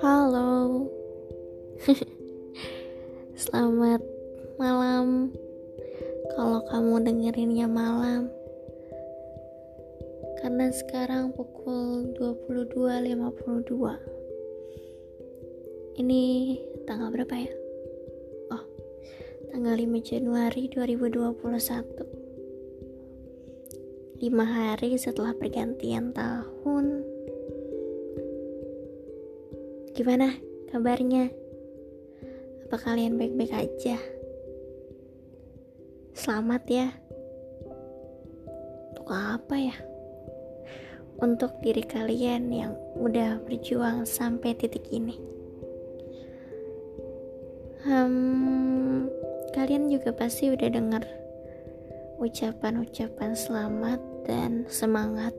Halo, selamat malam. Kalau kamu dengerinnya malam, karena sekarang pukul 22.52. Ini tanggal berapa ya? Oh, tanggal 5 Januari 2021 lima hari setelah pergantian tahun. Gimana kabarnya? Apa kalian baik-baik aja? Selamat ya. Untuk apa ya? Untuk diri kalian yang udah berjuang sampai titik ini. Hmm, kalian juga pasti udah dengar ucapan-ucapan selamat dan semangat.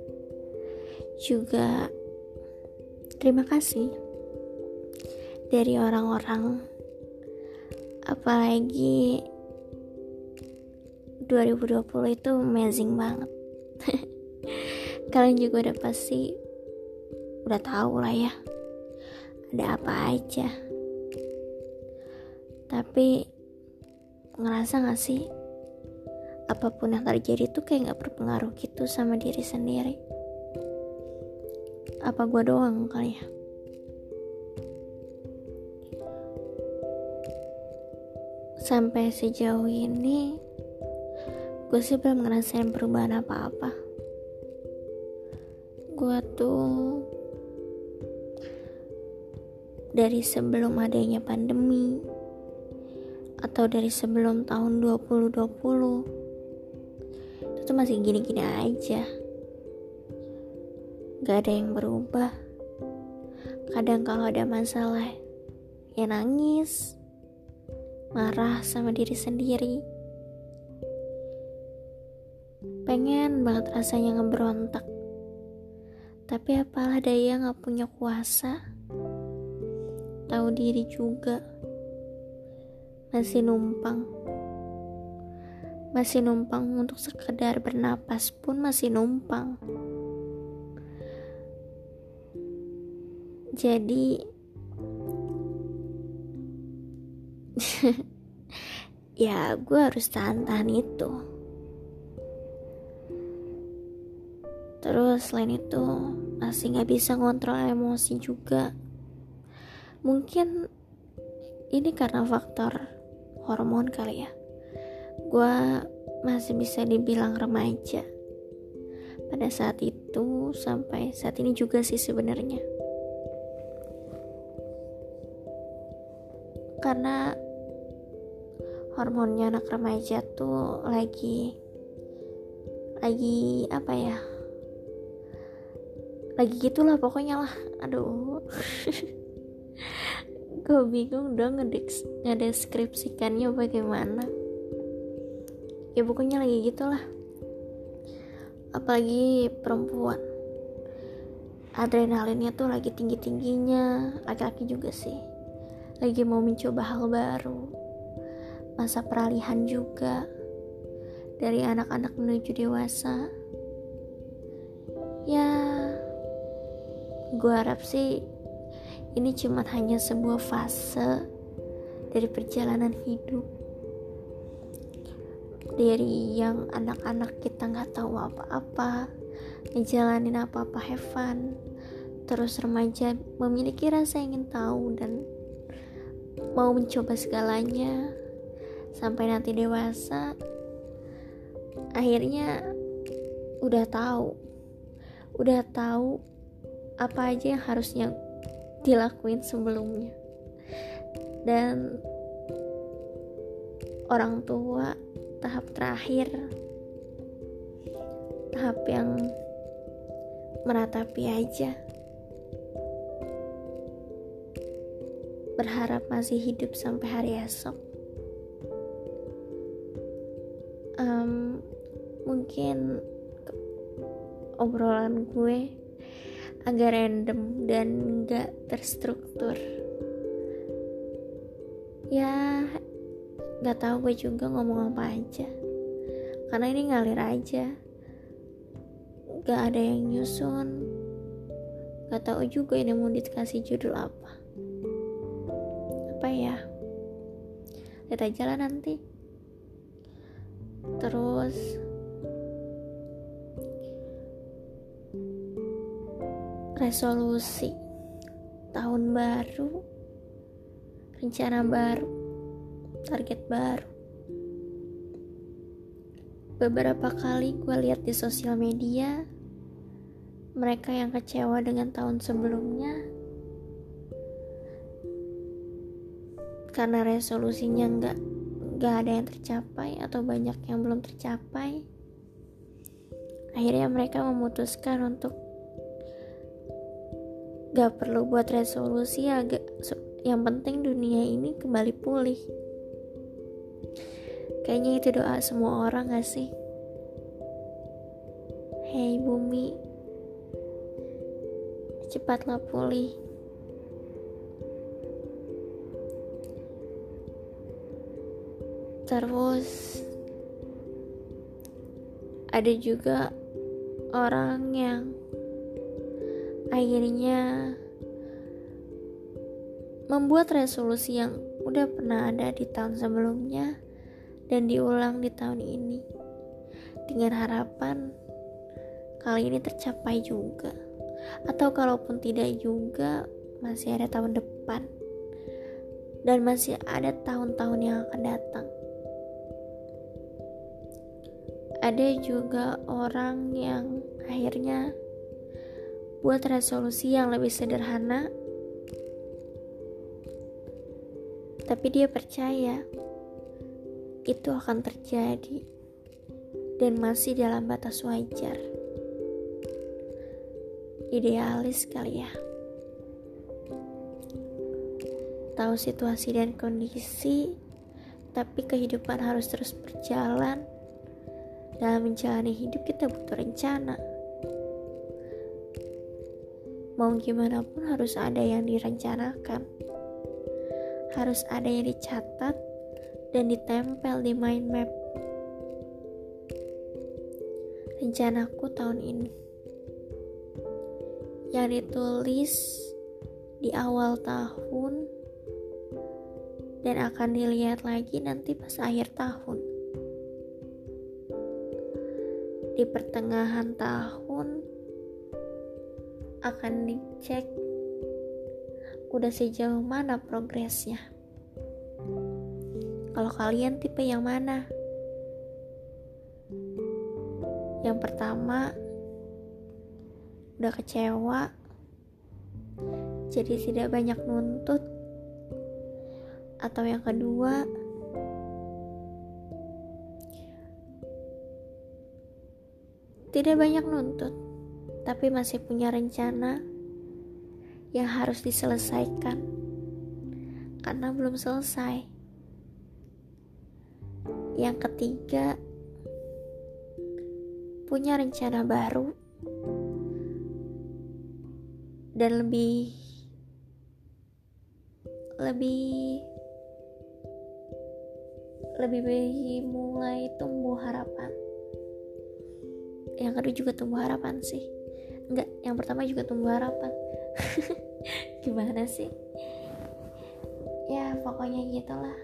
Juga terima kasih dari orang-orang apalagi 2020 itu amazing banget. Kalian juga udah pasti udah tahu lah ya. Ada apa aja. Tapi ngerasa gak sih apa pun yang terjadi tuh kayak gak berpengaruh gitu sama diri sendiri. Apa gue doang kali ya? Sampai sejauh ini gue sih belum ngerasain perubahan apa-apa. Gue tuh dari sebelum adanya pandemi atau dari sebelum tahun 2020 tuh masih gini-gini aja. Gak ada yang berubah. Kadang kalau ada masalah ya nangis marah sama diri sendiri. Pengen banget rasanya ngeberontak. Tapi apalah daya gak punya kuasa. Tahu diri juga. Masih numpang masih numpang untuk sekedar bernapas pun masih numpang. Jadi ya gue harus tahan-tahan itu. Terus selain itu masih gak bisa ngontrol emosi juga. Mungkin ini karena faktor hormon kali ya gue masih bisa dibilang remaja. Pada saat itu sampai saat ini juga sih sebenarnya. Karena hormonnya anak remaja tuh lagi lagi apa ya? Lagi gitulah pokoknya lah. Aduh. Gue bingung dong ngedeskripsikannya bagaimana ya pokoknya lagi gitulah. Apalagi perempuan. Adrenalinnya tuh lagi tinggi tingginya laki-laki juga sih. Lagi mau mencoba hal baru. Masa peralihan juga. Dari anak-anak menuju dewasa. Ya gue harap sih ini cuma hanya sebuah fase dari perjalanan hidup dari yang anak-anak kita nggak tahu apa-apa ngejalanin apa-apa have fun. Terus remaja memiliki rasa ingin tahu dan mau mencoba segalanya. Sampai nanti dewasa akhirnya udah tahu. Udah tahu apa aja yang harusnya dilakuin sebelumnya. Dan orang tua tahap terakhir. Tahap yang meratapi aja. Berharap masih hidup sampai hari esok. Um, mungkin obrolan gue agak random dan gak terstruktur. Ya Gak tahu gue juga ngomong apa aja. Karena ini ngalir aja. Gak ada yang nyusun. Gak tahu juga ini mau dikasih judul apa. Apa ya? Lihat aja lah nanti. Terus resolusi tahun baru rencana baru target baru. Beberapa kali gue lihat di sosial media mereka yang kecewa dengan tahun sebelumnya karena resolusinya nggak nggak ada yang tercapai atau banyak yang belum tercapai akhirnya mereka memutuskan untuk gak perlu buat resolusi agak yang penting dunia ini kembali pulih kayaknya itu doa semua orang gak sih Hei bumi cepatlah pulih. Terus ada juga orang yang akhirnya membuat resolusi yang udah pernah ada di tahun sebelumnya dan diulang di tahun ini. Dengan harapan kali ini tercapai juga. Atau kalaupun tidak juga masih ada tahun depan. Dan masih ada tahun-tahun yang akan datang. Ada juga orang yang akhirnya buat resolusi yang lebih sederhana tapi dia percaya itu akan terjadi dan masih dalam batas wajar. Idealis kali ya. Tahu situasi dan kondisi tapi kehidupan harus terus berjalan. Dalam menjalani hidup kita butuh rencana. Mau gimana pun harus ada yang direncanakan harus ada yang dicatat dan ditempel di mind map rencanaku tahun ini yang ditulis di awal tahun dan akan dilihat lagi nanti pas akhir tahun. Di pertengahan tahun akan dicek udah sejauh mana progresnya. Kalau kalian tipe yang mana? Yang pertama, udah kecewa jadi tidak banyak nuntut atau yang kedua tidak banyak nuntut tapi masih punya rencana yang harus diselesaikan. Karena belum selesai. Yang ketiga punya rencana baru. Dan lebih lebih lebih mulai tumbuh harapan. Yang kedua juga tumbuh harapan sih. Enggak yang pertama juga tumbuh harapan gimana sih? Ya pokoknya gitulah.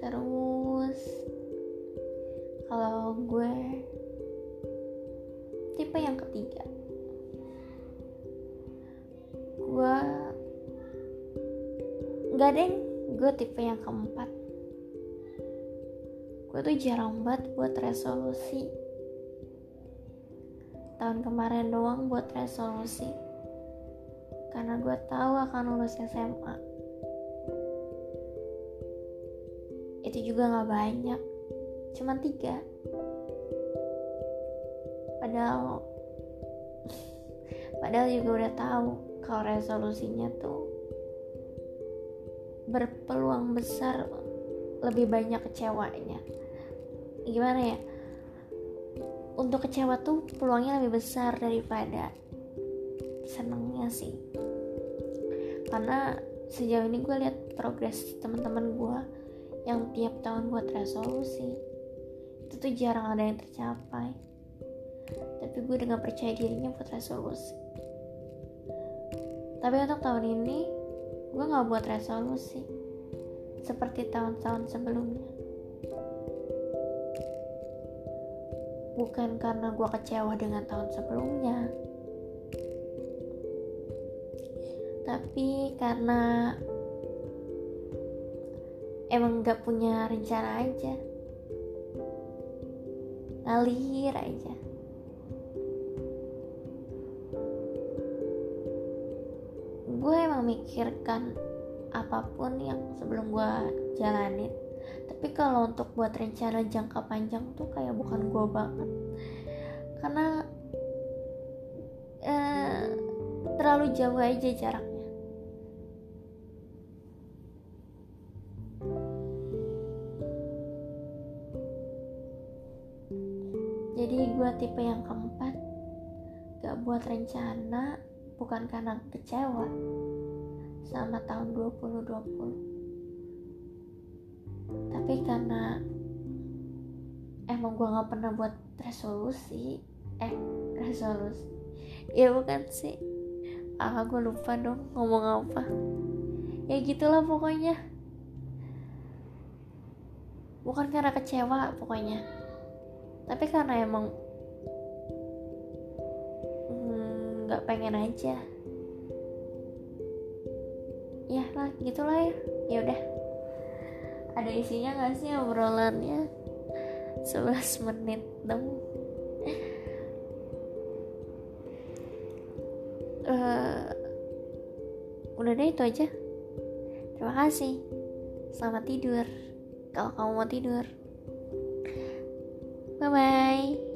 Terus kalau gue tipe yang ketiga. Gue gak deng gue tipe yang keempat. Gue tuh jarang banget buat resolusi tahun kemarin doang buat resolusi. Karena gue tahu akan lulus SMA itu juga gak banyak cuman tiga. Padahal padahal juga udah tahu kalau resolusinya tuh berpeluang besar lebih banyak kecewanya. Gimana ya untuk kecewa tuh peluangnya lebih besar daripada senengnya sih. Karena sejauh ini gue lihat progres teman-teman gue yang tiap tahun buat resolusi itu tuh jarang ada yang tercapai. Tapi gue dengan percaya dirinya buat resolusi. Tapi untuk tahun ini gue gak buat resolusi seperti tahun-tahun sebelumnya bukan karena gue kecewa dengan tahun sebelumnya. Tapi karena emang gak punya rencana aja. Ngalir aja. Gue emang mikirkan apa pun yang sebelum gue jalanin tapi kalau untuk buat rencana jangka panjang tuh kayak bukan gue banget. Karena eh, terlalu jauh aja jaraknya. Jadi gue tipe yang keempat gak buat rencana bukan karena kecewa sama tahun 2020 tapi karena emang gue gak pernah buat resolusi eh resolusi. Ya bukan sih. Ah gue lupa dong ngomong apa. Ya gitulah pokoknya. Bukan karena kecewa pokoknya. Tapi karena emang hmm, nggak hmm, pengen aja. Ya lah gitulah ya. Ya udah ada isinya gak sih obrolannya? 11 menit dong. Uh, udah deh itu aja. Terima kasih. Selamat tidur. Kalau kamu mau tidur. 拜拜。